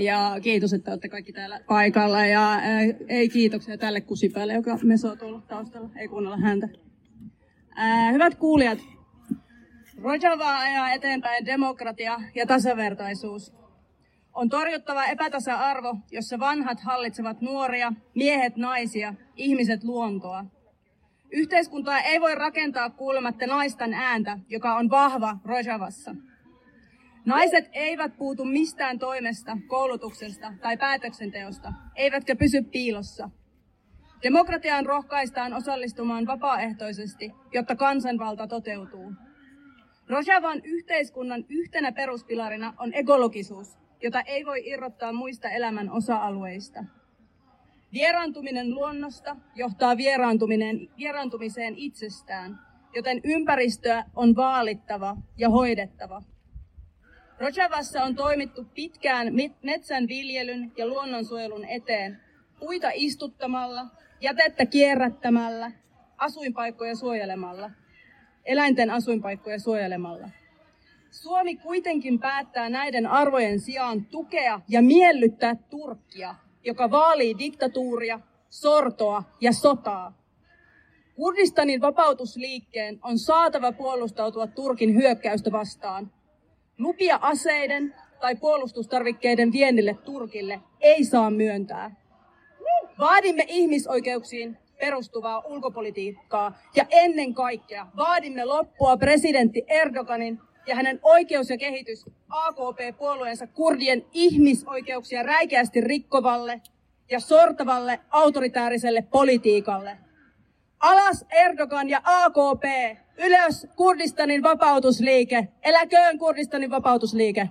ja kiitos, että olette kaikki täällä paikalla ja ää, ei kiitoksia tälle kusipäälle, joka mesoo tuolla taustalla, ei kuunnella häntä. Ää, hyvät kuulijat, Rojava ajaa eteenpäin demokratia ja tasavertaisuus. On torjuttava epätasa-arvo, jossa vanhat hallitsevat nuoria, miehet naisia, ihmiset luontoa. Yhteiskuntaa ei voi rakentaa kuulematta naisten ääntä, joka on vahva Rojavassa. Naiset eivät puutu mistään toimesta, koulutuksesta tai päätöksenteosta, eivätkä pysy piilossa. Demokratiaan rohkaistaan osallistumaan vapaaehtoisesti, jotta kansanvalta toteutuu. Rojavan yhteiskunnan yhtenä peruspilarina on ekologisuus, jota ei voi irrottaa muista elämän osa-alueista. Vieraantuminen luonnosta johtaa vieraantumiseen itsestään, joten ympäristöä on vaalittava ja hoidettava. Rojavassa on toimittu pitkään metsän viljelyn ja luonnonsuojelun eteen, puita istuttamalla, jätettä kierrättämällä, asuinpaikkoja suojelemalla, eläinten asuinpaikkoja suojelemalla. Suomi kuitenkin päättää näiden arvojen sijaan tukea ja miellyttää Turkkia, joka vaalii diktatuuria, sortoa ja sotaa. Kurdistanin vapautusliikkeen on saatava puolustautua Turkin hyökkäystä vastaan – Lupia aseiden tai puolustustarvikkeiden viennille Turkille ei saa myöntää. Vaadimme ihmisoikeuksiin perustuvaa ulkopolitiikkaa ja ennen kaikkea vaadimme loppua presidentti Erdoganin ja hänen oikeus- ja kehitys AKP-puolueensa kurdien ihmisoikeuksia räikeästi rikkovalle ja sortavalle autoritääriselle politiikalle. Alas Erdogan ja AKP! Ylös Kurdistanin vapautusliike! Eläköön Kurdistanin vapautusliike!